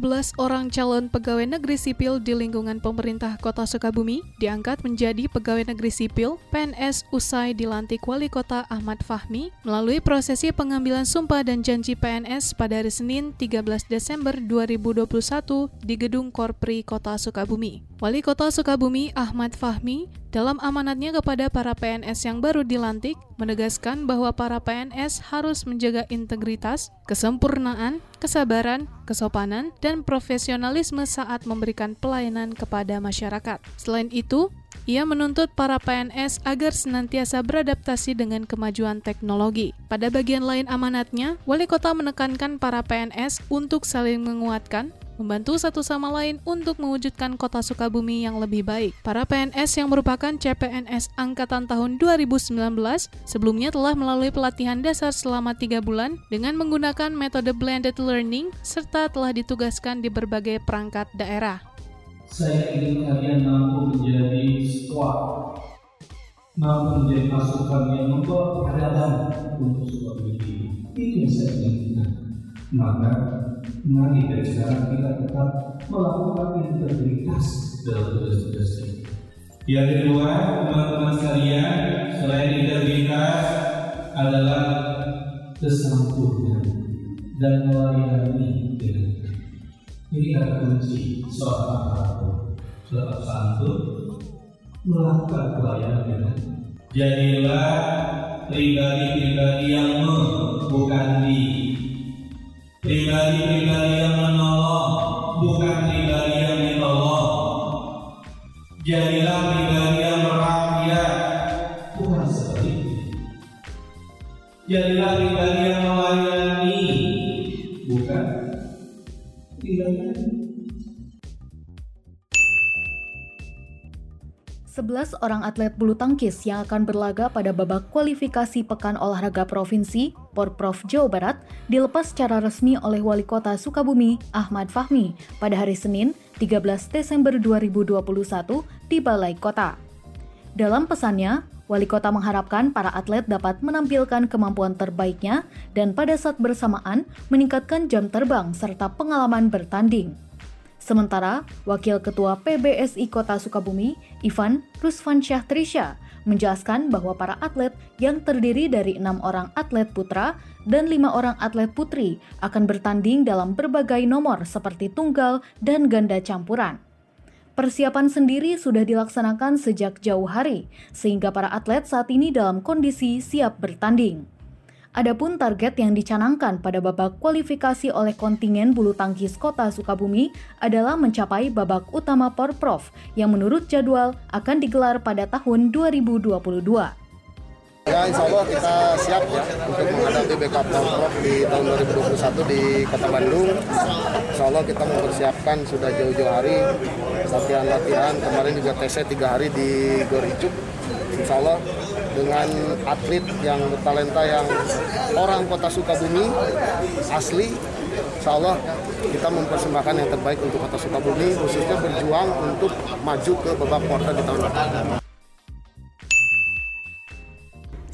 Belas orang calon pegawai negeri sipil di lingkungan pemerintah Kota Sukabumi diangkat menjadi pegawai negeri sipil PNS usai dilantik Wali Kota Ahmad Fahmi melalui prosesi pengambilan sumpah dan janji PNS pada hari Senin 13 Desember 2021 di Gedung Korpri Kota Sukabumi. Wali Kota Sukabumi Ahmad Fahmi dalam amanatnya kepada para PNS yang baru dilantik, menegaskan bahwa para PNS harus menjaga integritas, kesempurnaan, kesabaran, kesopanan, dan profesionalisme saat memberikan pelayanan kepada masyarakat. Selain itu, ia menuntut para PNS agar senantiasa beradaptasi dengan kemajuan teknologi. Pada bagian lain amanatnya, Wali Kota menekankan para PNS untuk saling menguatkan, membantu satu sama lain untuk mewujudkan kota Sukabumi yang lebih baik. Para PNS yang merupakan CPNS Angkatan tahun 2019 sebelumnya telah melalui pelatihan dasar selama tiga bulan dengan menggunakan metode blended learning serta telah ditugaskan di berbagai perangkat daerah. Saya ingin kalian mampu menjadi squad, mampu menjadi pasukan yang membawa peradaban untuk Sukabumi. Itu yang saya inginkan. Maka mari dari sekarang kita tetap melakukan integritas dalam tugas-tugas kita. Yang kedua, teman-teman sekalian, selain integritas adalah kesantunan dan melayani dengan ini kata kunci seorang apa pun seorang santun melakukan pelayanan dengan jadilah pribadi-pribadi yang bukan di pribadi-pribadi yang menolong bukan pribadi yang ditolong jadilah 11 orang atlet bulu tangkis yang akan berlaga pada babak kualifikasi Pekan Olahraga Provinsi Porprov Jawa Barat dilepas secara resmi oleh Wali Kota Sukabumi Ahmad Fahmi pada hari Senin 13 Desember 2021 di Balai Kota. Dalam pesannya, Wali Kota mengharapkan para atlet dapat menampilkan kemampuan terbaiknya dan pada saat bersamaan meningkatkan jam terbang serta pengalaman bertanding. Sementara, Wakil Ketua PBSI Kota Sukabumi, Ivan Rusfansyah Trisha, menjelaskan bahwa para atlet yang terdiri dari enam orang atlet putra dan lima orang atlet putri akan bertanding dalam berbagai nomor seperti tunggal dan ganda campuran. Persiapan sendiri sudah dilaksanakan sejak jauh hari, sehingga para atlet saat ini dalam kondisi siap bertanding. Adapun target yang dicanangkan pada babak kualifikasi oleh kontingen bulu tangkis Kota Sukabumi adalah mencapai babak utama Porprov yang menurut jadwal akan digelar pada tahun 2022. Ya insya Allah kita siap ya untuk menghadapi BK Porprov di tahun 2021 di Kota Bandung. Insya Allah kita mempersiapkan sudah jauh-jauh hari latihan-latihan. Kemarin juga tesnya tiga hari di Gorijuk. Insya Allah dengan atlet yang bertalenta yang orang kota Sukabumi asli Insya Allah kita mempersembahkan yang terbaik untuk kota Sukabumi khususnya berjuang untuk maju ke babak quarter di tahun depan.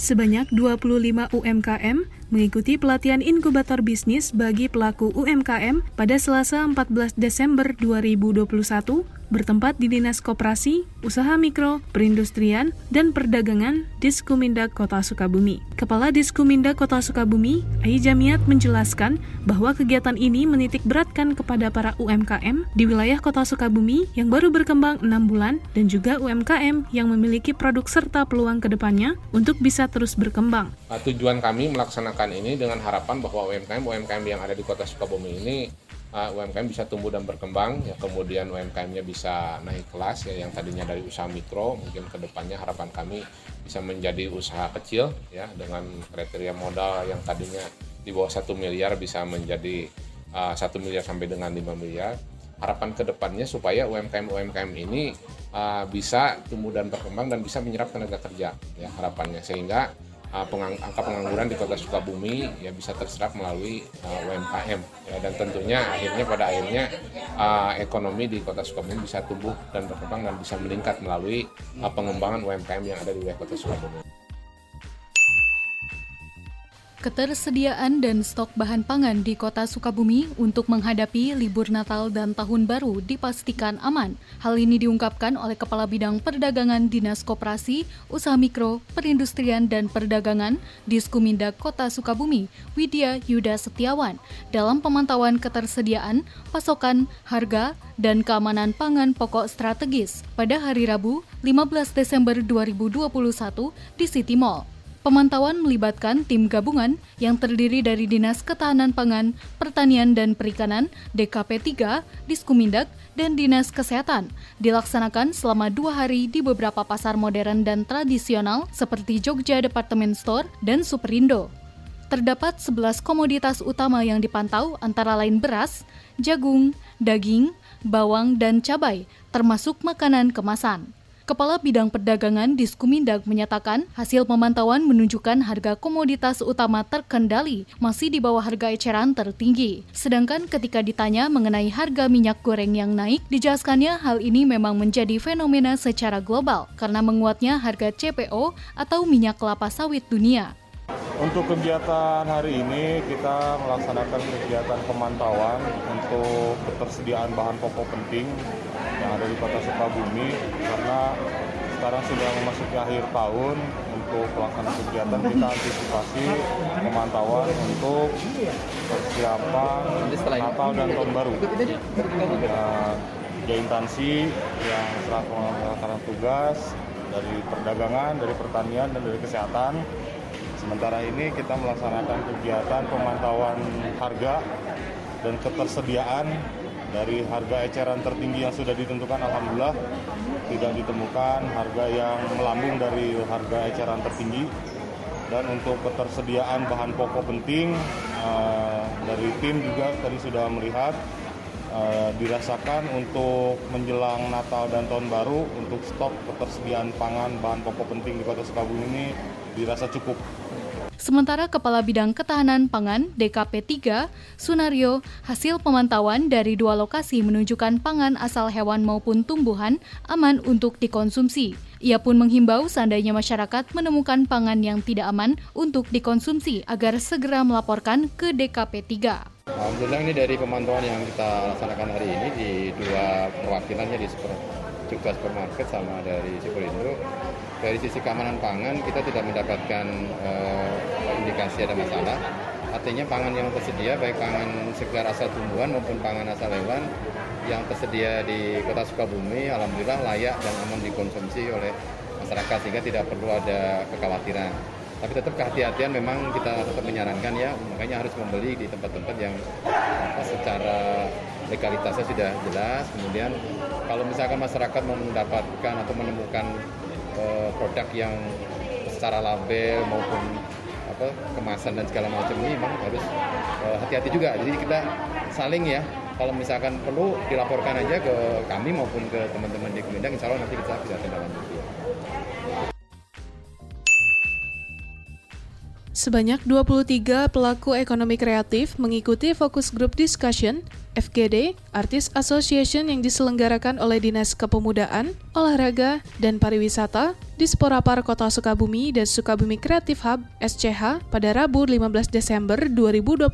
Sebanyak 25 UMKM mengikuti pelatihan inkubator bisnis bagi pelaku UMKM pada Selasa 14 Desember 2021 bertempat di Dinas Koperasi, Usaha Mikro, Perindustrian, dan Perdagangan Diskumindag Kota Sukabumi. Kepala Diskumindag Kota Sukabumi, Ai Jamiat menjelaskan bahwa kegiatan ini menitik beratkan kepada para UMKM di wilayah Kota Sukabumi yang baru berkembang 6 bulan dan juga UMKM yang memiliki produk serta peluang ke depannya untuk bisa terus berkembang. Nah, tujuan kami melaksanakan ini dengan harapan bahwa UMKM-UMKM yang ada di Kota Sukabumi ini uh, UMKM bisa tumbuh dan berkembang ya. Kemudian UMKM-nya bisa naik kelas ya yang tadinya dari usaha mikro mungkin ke depannya harapan kami bisa menjadi usaha kecil ya dengan kriteria modal yang tadinya di bawah satu miliar bisa menjadi uh, satu uh, miliar sampai dengan 5 miliar. Harapan ke depannya supaya UMKM UMKM ini uh, bisa tumbuh dan berkembang dan bisa menyerap tenaga kerja ya harapannya. Sehingga uh, pengang angka pengangguran di kota Sukabumi ya bisa terserap melalui uh, UMKM ya, dan tentunya akhirnya pada akhirnya uh, ekonomi di kota Sukabumi bisa tumbuh dan berkembang dan bisa meningkat melalui uh, pengembangan UMKM yang ada di wilayah kota Sukabumi. Ketersediaan dan stok bahan pangan di kota Sukabumi untuk menghadapi libur Natal dan Tahun Baru dipastikan aman. Hal ini diungkapkan oleh Kepala Bidang Perdagangan Dinas Koperasi, Usaha Mikro, Perindustrian dan Perdagangan Diskumindag Kota Sukabumi, Widya Yuda Setiawan, dalam pemantauan ketersediaan, pasokan, harga, dan keamanan pangan pokok strategis pada hari Rabu, 15 Desember 2021 di City Mall. Pemantauan melibatkan tim gabungan yang terdiri dari Dinas Ketahanan Pangan, Pertanian dan Perikanan, DKP 3, Diskumindag, dan Dinas Kesehatan. Dilaksanakan selama dua hari di beberapa pasar modern dan tradisional seperti Jogja Department Store dan Superindo. Terdapat 11 komoditas utama yang dipantau antara lain beras, jagung, daging, bawang, dan cabai, termasuk makanan kemasan. Kepala Bidang Perdagangan Diskumindag menyatakan hasil pemantauan menunjukkan harga komoditas utama terkendali masih di bawah harga eceran tertinggi. Sedangkan ketika ditanya mengenai harga minyak goreng yang naik, dijelaskannya hal ini memang menjadi fenomena secara global karena menguatnya harga CPO atau minyak kelapa sawit dunia. Untuk kegiatan hari ini kita melaksanakan kegiatan pemantauan untuk ketersediaan bahan pokok penting yang ada di kota Sukabumi karena sekarang sudah memasuki akhir tahun untuk pelaksanaan kegiatan kita antisipasi pemantauan untuk persiapan Natal dan Tahun Baru. Dan tiga instansi yang telah melaksanakan tugas dari perdagangan, dari pertanian, dan dari kesehatan. Sementara ini kita melaksanakan kegiatan pemantauan harga dan ketersediaan dari harga eceran tertinggi yang sudah ditentukan alhamdulillah. Tidak ditemukan harga yang melambung dari harga eceran tertinggi. Dan untuk ketersediaan bahan pokok penting uh, dari tim juga tadi sudah melihat uh, dirasakan untuk menjelang Natal dan Tahun Baru untuk stok ketersediaan pangan bahan pokok penting di Kota Sukabumi ini dirasa cukup Sementara Kepala Bidang Ketahanan Pangan DKP 3, Sunario, hasil pemantauan dari dua lokasi menunjukkan pangan asal hewan maupun tumbuhan aman untuk dikonsumsi. Ia pun menghimbau seandainya masyarakat menemukan pangan yang tidak aman untuk dikonsumsi agar segera melaporkan ke DKP 3. Alhamdulillah ini dari pemantauan yang kita laksanakan hari ini di dua perwakilannya di super, juga supermarket sama dari Superindo dari sisi keamanan pangan kita tidak mendapatkan uh, indikasi ada masalah. Artinya pangan yang tersedia baik pangan segar asal tumbuhan maupun pangan asal hewan yang tersedia di Kota Sukabumi alhamdulillah layak dan aman dikonsumsi oleh masyarakat sehingga tidak perlu ada kekhawatiran. Tapi tetap kehati-hatian memang kita tetap menyarankan ya, makanya harus membeli di tempat-tempat yang secara legalitasnya sudah jelas. Kemudian kalau misalkan masyarakat mendapatkan atau menemukan uh, produk yang secara label maupun apa kemasan dan segala macam ini memang harus eh, hati-hati uh, juga. Jadi kita saling ya kalau misalkan perlu dilaporkan aja ke kami maupun ke teman-teman di Kemendak, insya Allah nanti kita bisa tindak lanjuti. Sebanyak 23 pelaku ekonomi kreatif mengikuti fokus group discussion FGD, Artis Association yang diselenggarakan oleh Dinas Kepemudaan, Olahraga, dan Pariwisata di Sporapar Kota Sukabumi dan Sukabumi Creative Hub SCH pada Rabu 15 Desember 2021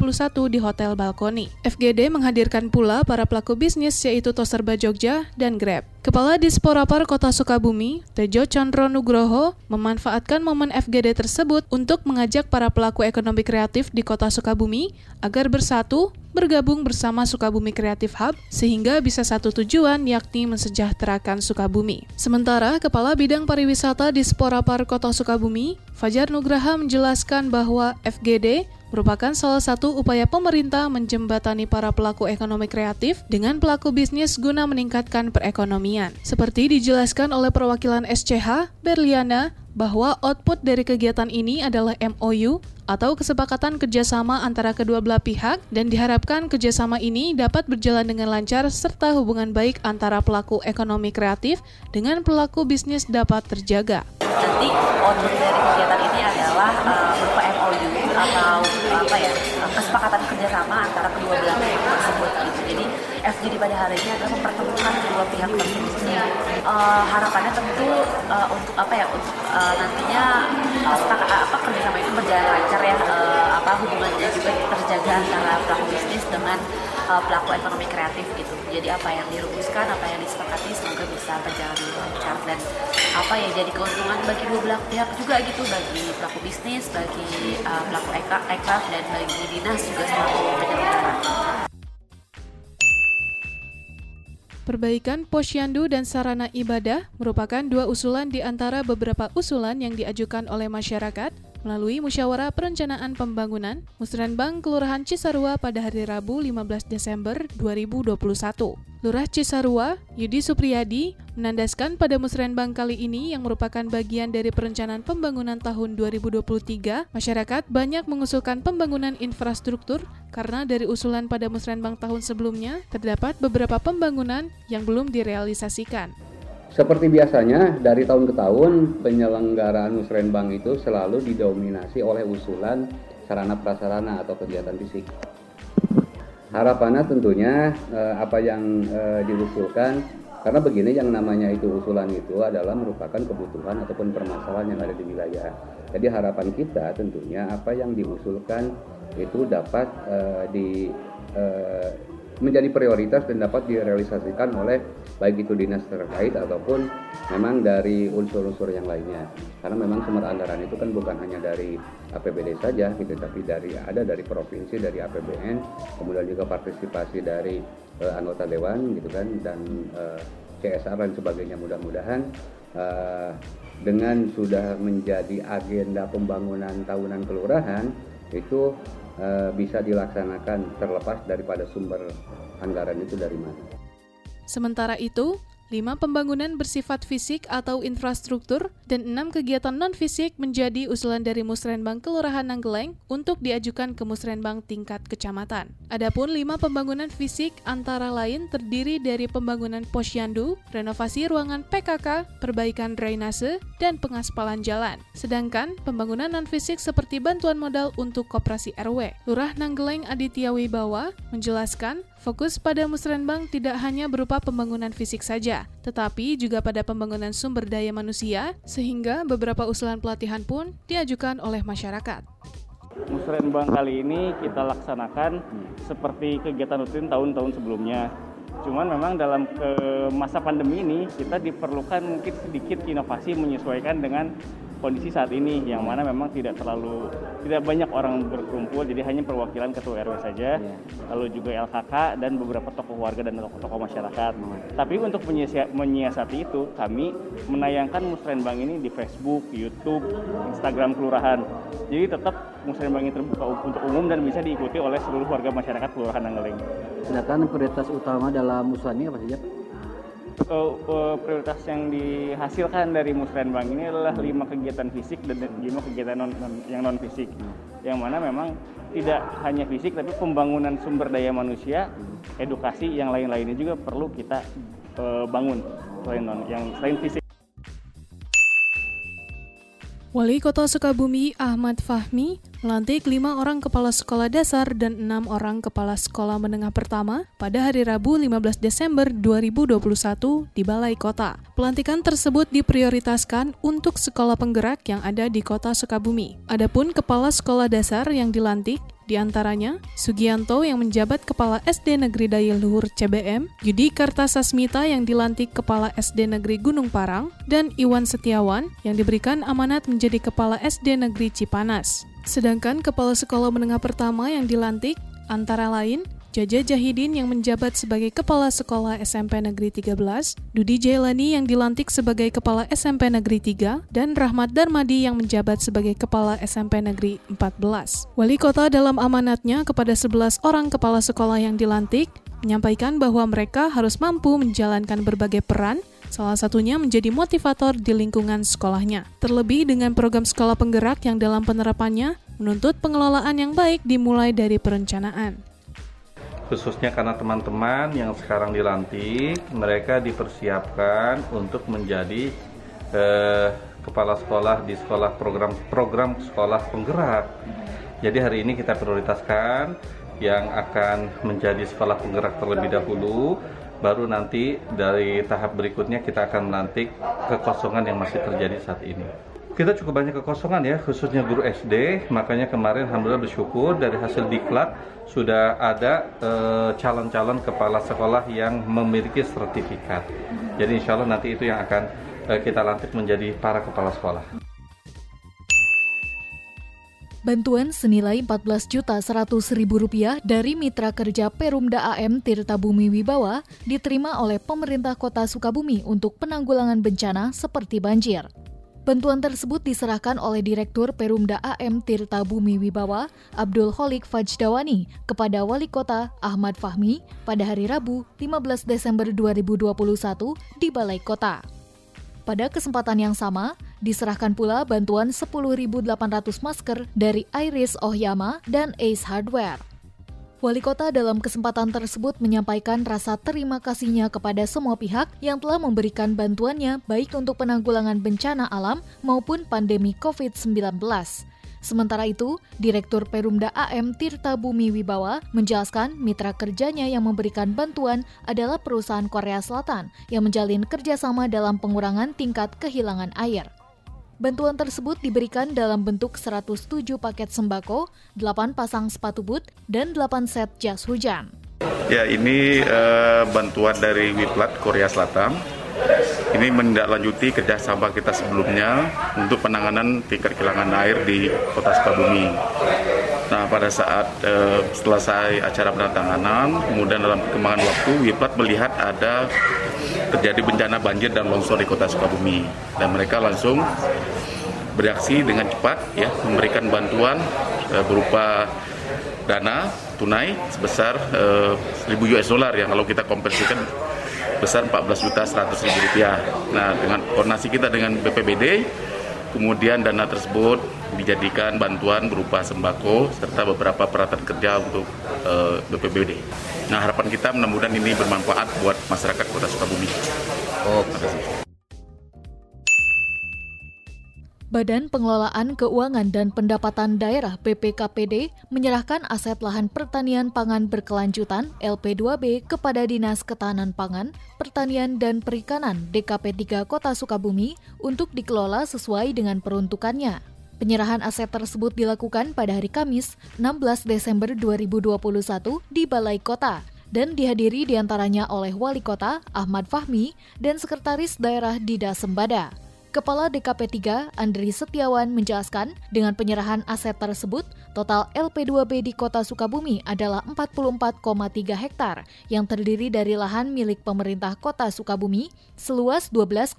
di Hotel Balkoni. FGD menghadirkan pula para pelaku bisnis yaitu Toserba Jogja dan Grab. Kepala Disporapar Kota Sukabumi, Tejo Chandro Nugroho, memanfaatkan momen FGD tersebut untuk mengajak para pelaku ekonomi kreatif di Kota Sukabumi agar bersatu bergabung bersama Sukabumi Creative Hub sehingga bisa satu tujuan yakni mensejahterakan Sukabumi. Sementara Kepala Bidang Pariwisata di Sporapar Kota Sukabumi, Fajar Nugraha menjelaskan bahwa FGD merupakan salah satu upaya pemerintah menjembatani para pelaku ekonomi kreatif dengan pelaku bisnis guna meningkatkan perekonomian. Seperti dijelaskan oleh perwakilan SCH, Berliana, bahwa output dari kegiatan ini adalah MOU atau kesepakatan kerjasama antara kedua belah pihak dan diharapkan kerjasama ini dapat berjalan dengan lancar serta hubungan baik antara pelaku ekonomi kreatif dengan pelaku bisnis dapat terjaga. nanti output dari kegiatan ini adalah uh, berupa MOU atau apa ya kesepakatan kerjasama antara kedua belah pihak tersebut gitu. Jadi FGD pada hari ini adalah mempertemukan kedua pihak tersebut. Uh, harapannya tentu uh, untuk apa ya untuk uh, nantinya uh, apa kerjasama itu berjalan lancar ya uh, apa hubungannya juga terjaga antara pelaku bisnis dengan uh, pelaku ekonomi kreatif gitu. Jadi apa yang dirumuskan, apa yang disepakati semoga bisa berjalan lancar dan apa ya jadi keuntungan bagi dua belah pihak juga gitu bagi pelaku bisnis, bagi uh, pelaku ekraf dan bagi dinas juga selaku penyelenggara. Perbaikan posyandu dan sarana ibadah merupakan dua usulan di antara beberapa usulan yang diajukan oleh masyarakat melalui Musyawarah Perencanaan Pembangunan Musrenbang Kelurahan Cisarua pada hari Rabu 15 Desember 2021. Lurah Cisarua, Yudi Supriyadi, menandaskan pada Musrenbang kali ini yang merupakan bagian dari perencanaan pembangunan tahun 2023, masyarakat banyak mengusulkan pembangunan infrastruktur karena dari usulan pada Musrenbang tahun sebelumnya terdapat beberapa pembangunan yang belum direalisasikan. Seperti biasanya, dari tahun ke tahun, penyelenggaraan musrenbang itu selalu didominasi oleh usulan sarana prasarana atau kegiatan fisik. Harapannya tentunya eh, apa yang eh, diusulkan, karena begini yang namanya itu usulan itu adalah merupakan kebutuhan ataupun permasalahan yang ada di wilayah. Jadi harapan kita tentunya apa yang diusulkan itu dapat eh, di menjadi prioritas dan dapat direalisasikan oleh baik itu dinas terkait ataupun memang dari unsur-unsur yang lainnya. Karena memang sumber anggaran itu kan bukan hanya dari APBD saja gitu, tapi dari ada dari provinsi, dari APBN, kemudian juga partisipasi dari uh, anggota dewan gitu kan dan uh, eh, CSR dan sebagainya mudah-mudahan uh, dengan sudah menjadi agenda pembangunan tahunan kelurahan itu Eh, bisa dilaksanakan terlepas daripada sumber anggaran itu dari mana. Sementara itu, lima pembangunan bersifat fisik atau infrastruktur, dan enam kegiatan non-fisik menjadi usulan dari Musrenbang Kelurahan Nanggeleng untuk diajukan ke Musrenbang tingkat kecamatan. Adapun lima pembangunan fisik antara lain terdiri dari pembangunan posyandu, renovasi ruangan PKK, perbaikan drainase, dan pengaspalan jalan. Sedangkan pembangunan non-fisik seperti bantuan modal untuk koperasi RW. Lurah Nanggeleng Aditya Wibawa menjelaskan Fokus pada musrenbang tidak hanya berupa pembangunan fisik saja, tetapi juga pada pembangunan sumber daya manusia, sehingga beberapa usulan pelatihan pun diajukan oleh masyarakat. Musrenbang kali ini kita laksanakan seperti kegiatan rutin tahun-tahun sebelumnya. Cuman memang dalam masa pandemi ini kita diperlukan mungkin sedikit inovasi menyesuaikan dengan kondisi saat ini yang mana memang tidak terlalu tidak banyak orang berkumpul jadi hanya perwakilan ketua RW saja yeah. lalu juga LKK dan beberapa tokoh warga dan tokoh-tokoh masyarakat mm. tapi untuk menyiasati itu kami menayangkan musrenbang ini di Facebook, YouTube, Instagram kelurahan jadi tetap musrenbang ini terbuka untuk umum dan bisa diikuti oleh seluruh warga masyarakat kelurahan Nanggeling sedangkan prioritas utama dalam musrah ini apa saja? Uh, prioritas yang dihasilkan dari musrenbang ini adalah lima kegiatan fisik dan lima kegiatan non, non, yang non fisik yang mana memang tidak hanya fisik tapi pembangunan sumber daya manusia edukasi yang lain-lainnya juga perlu kita uh, bangun. Selain non yang selain fisik. Wali Kota Sukabumi Ahmad Fahmi melantik lima orang kepala sekolah dasar dan enam orang kepala sekolah menengah pertama pada hari Rabu 15 Desember 2021 di Balai Kota. Pelantikan tersebut diprioritaskan untuk sekolah penggerak yang ada di Kota Sukabumi. Adapun kepala sekolah dasar yang dilantik di antaranya, Sugianto yang menjabat Kepala SD Negeri Daya Luhur CBM, Yudi Kartasasmita yang dilantik Kepala SD Negeri Gunung Parang, dan Iwan Setiawan yang diberikan amanat menjadi Kepala SD Negeri Cipanas. Sedangkan Kepala Sekolah Menengah Pertama yang dilantik antara lain Jaja Jahidin yang menjabat sebagai Kepala Sekolah SMP Negeri 13, Dudi Jailani yang dilantik sebagai Kepala SMP Negeri 3, dan Rahmat Darmadi yang menjabat sebagai Kepala SMP Negeri 14. Wali Kota dalam amanatnya kepada 11 orang kepala sekolah yang dilantik menyampaikan bahwa mereka harus mampu menjalankan berbagai peran salah satunya menjadi motivator di lingkungan sekolahnya. Terlebih dengan program sekolah penggerak yang dalam penerapannya menuntut pengelolaan yang baik dimulai dari perencanaan khususnya karena teman-teman yang sekarang dilantik mereka dipersiapkan untuk menjadi eh, kepala sekolah di sekolah program program sekolah penggerak. Jadi hari ini kita prioritaskan yang akan menjadi sekolah penggerak terlebih dahulu, baru nanti dari tahap berikutnya kita akan melantik kekosongan yang masih terjadi saat ini. Kita cukup banyak kekosongan ya, khususnya guru SD. Makanya kemarin alhamdulillah bersyukur dari hasil diklat sudah ada eh, calon-calon kepala sekolah yang memiliki sertifikat. Jadi insya Allah nanti itu yang akan eh, kita lantik menjadi para kepala sekolah. Bantuan senilai 14 juta 100 ribu rupiah dari mitra kerja Perumda AM Tirta Bumi Wibawa diterima oleh pemerintah kota Sukabumi untuk penanggulangan bencana seperti banjir. Bantuan tersebut diserahkan oleh Direktur Perumda AM Tirta Bumi Wibawa, Abdul Holik Fajdawani, kepada Wali Kota Ahmad Fahmi pada hari Rabu 15 Desember 2021 di Balai Kota. Pada kesempatan yang sama, diserahkan pula bantuan 10.800 masker dari Iris Ohyama dan Ace Hardware. Wali kota dalam kesempatan tersebut menyampaikan rasa terima kasihnya kepada semua pihak yang telah memberikan bantuannya baik untuk penanggulangan bencana alam maupun pandemi COVID-19. Sementara itu, Direktur Perumda AM Tirta Bumi Wibawa menjelaskan mitra kerjanya yang memberikan bantuan adalah perusahaan Korea Selatan yang menjalin kerjasama dalam pengurangan tingkat kehilangan air. Bantuan tersebut diberikan dalam bentuk 107 paket sembako, 8 pasang sepatu boot, dan 8 set jas hujan. Ya, ini uh, bantuan dari Wiplat Korea Selatan. Ini menindaklanjuti kerjasama kita sebelumnya untuk penanganan tingkat kehilangan air di Kota Sukabumi. Nah, pada saat uh, selesai acara penandatanganan, kemudian dalam perkembangan waktu, Wiplat melihat ada terjadi bencana banjir dan longsor di kota Sukabumi dan mereka langsung bereaksi dengan cepat ya memberikan bantuan e, berupa dana tunai sebesar e, 1000 US dollar yang kalau kita konversikan besar 14 juta 100 ribu rupiah. Nah dengan koordinasi kita dengan BPBD kemudian dana tersebut dijadikan bantuan berupa sembako serta beberapa peralatan kerja untuk e, eh, BPBD. Nah harapan kita mudah-mudahan ini bermanfaat buat masyarakat Kota Sukabumi. Oh, terima kasih. Badan Pengelolaan Keuangan dan Pendapatan Daerah BPKPD menyerahkan aset lahan pertanian pangan berkelanjutan LP2B kepada Dinas Ketahanan Pangan, Pertanian dan Perikanan DKP 3 Kota Sukabumi untuk dikelola sesuai dengan peruntukannya. Penyerahan aset tersebut dilakukan pada hari Kamis, 16 Desember 2021 di Balai Kota dan dihadiri di antaranya oleh Wali Kota Ahmad Fahmi dan Sekretaris Daerah Dida Sembada. Kepala DKP 3 Andri Setiawan menjelaskan, dengan penyerahan aset tersebut, total LP2B di Kota Sukabumi adalah 44,3 hektar yang terdiri dari lahan milik pemerintah Kota Sukabumi seluas 12,8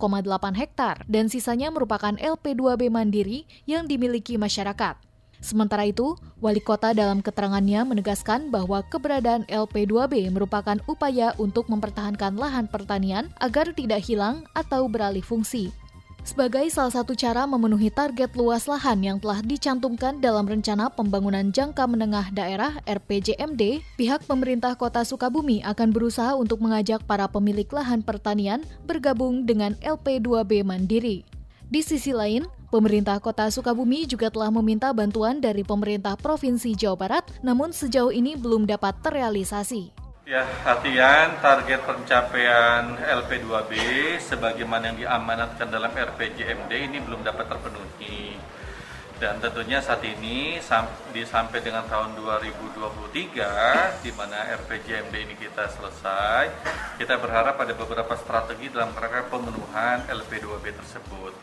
hektar dan sisanya merupakan LP2B mandiri yang dimiliki masyarakat. Sementara itu, wali kota dalam keterangannya menegaskan bahwa keberadaan LP2B merupakan upaya untuk mempertahankan lahan pertanian agar tidak hilang atau beralih fungsi. Sebagai salah satu cara memenuhi target luas lahan yang telah dicantumkan dalam Rencana Pembangunan Jangka Menengah Daerah RPJMD, pihak pemerintah kota Sukabumi akan berusaha untuk mengajak para pemilik lahan pertanian bergabung dengan LP2B Mandiri. Di sisi lain, Pemerintah Kota Sukabumi juga telah meminta bantuan dari pemerintah Provinsi Jawa Barat, namun sejauh ini belum dapat terrealisasi. Ya, artian target pencapaian LP2B sebagaimana yang diamanatkan dalam RPJMD ini belum dapat terpenuhi. Dan tentunya saat ini sampai dengan tahun 2023 di mana RPJMD ini kita selesai, kita berharap ada beberapa strategi dalam rangka pemenuhan LP2B tersebut.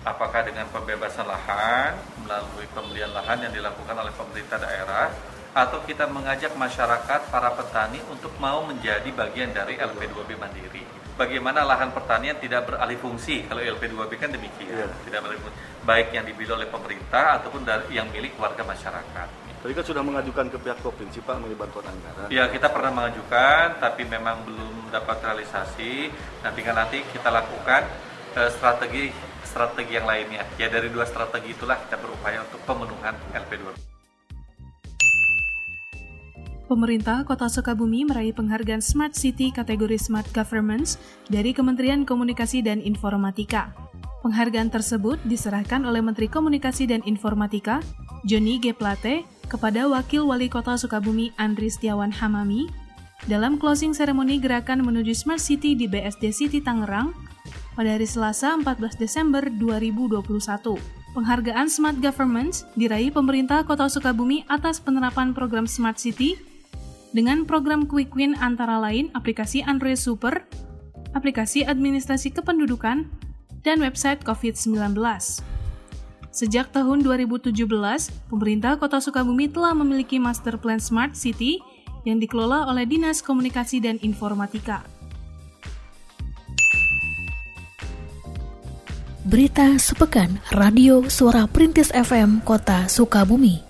Apakah dengan pembebasan lahan melalui pembelian lahan yang dilakukan oleh pemerintah daerah atau kita mengajak masyarakat para petani untuk mau menjadi bagian dari LP2B mandiri. Bagaimana lahan pertanian tidak beralih fungsi kalau LP2B kan demikian, yeah. tidak beralih fungsi, baik yang dibeli oleh pemerintah ataupun dari yang milik warga masyarakat. Tadi kan sudah mengajukan ke pihak provinsi Pak mengenai bantuan anggaran. Ya kita pernah mengajukan, tapi memang belum dapat realisasi. Nanti kan nanti kita lakukan uh, strategi strategi yang lainnya. Ya dari dua strategi itulah kita berupaya untuk pemenuhan LP2B. Pemerintah Kota Sukabumi meraih penghargaan Smart City kategori Smart Governments dari Kementerian Komunikasi dan Informatika. Penghargaan tersebut diserahkan oleh Menteri Komunikasi dan Informatika, Joni G. Plate, kepada Wakil Wali Kota Sukabumi Andri Setiawan Hamami dalam closing seremoni gerakan menuju Smart City di BSD City Tangerang pada hari Selasa 14 Desember 2021. Penghargaan Smart Government diraih pemerintah Kota Sukabumi atas penerapan program Smart City dengan program Quick Win antara lain aplikasi Android Super, aplikasi administrasi kependudukan, dan website COVID-19. Sejak tahun 2017, pemerintah Kota Sukabumi telah memiliki Master Plan Smart City yang dikelola oleh Dinas Komunikasi dan Informatika. Berita sepekan Radio Suara Perintis FM Kota Sukabumi.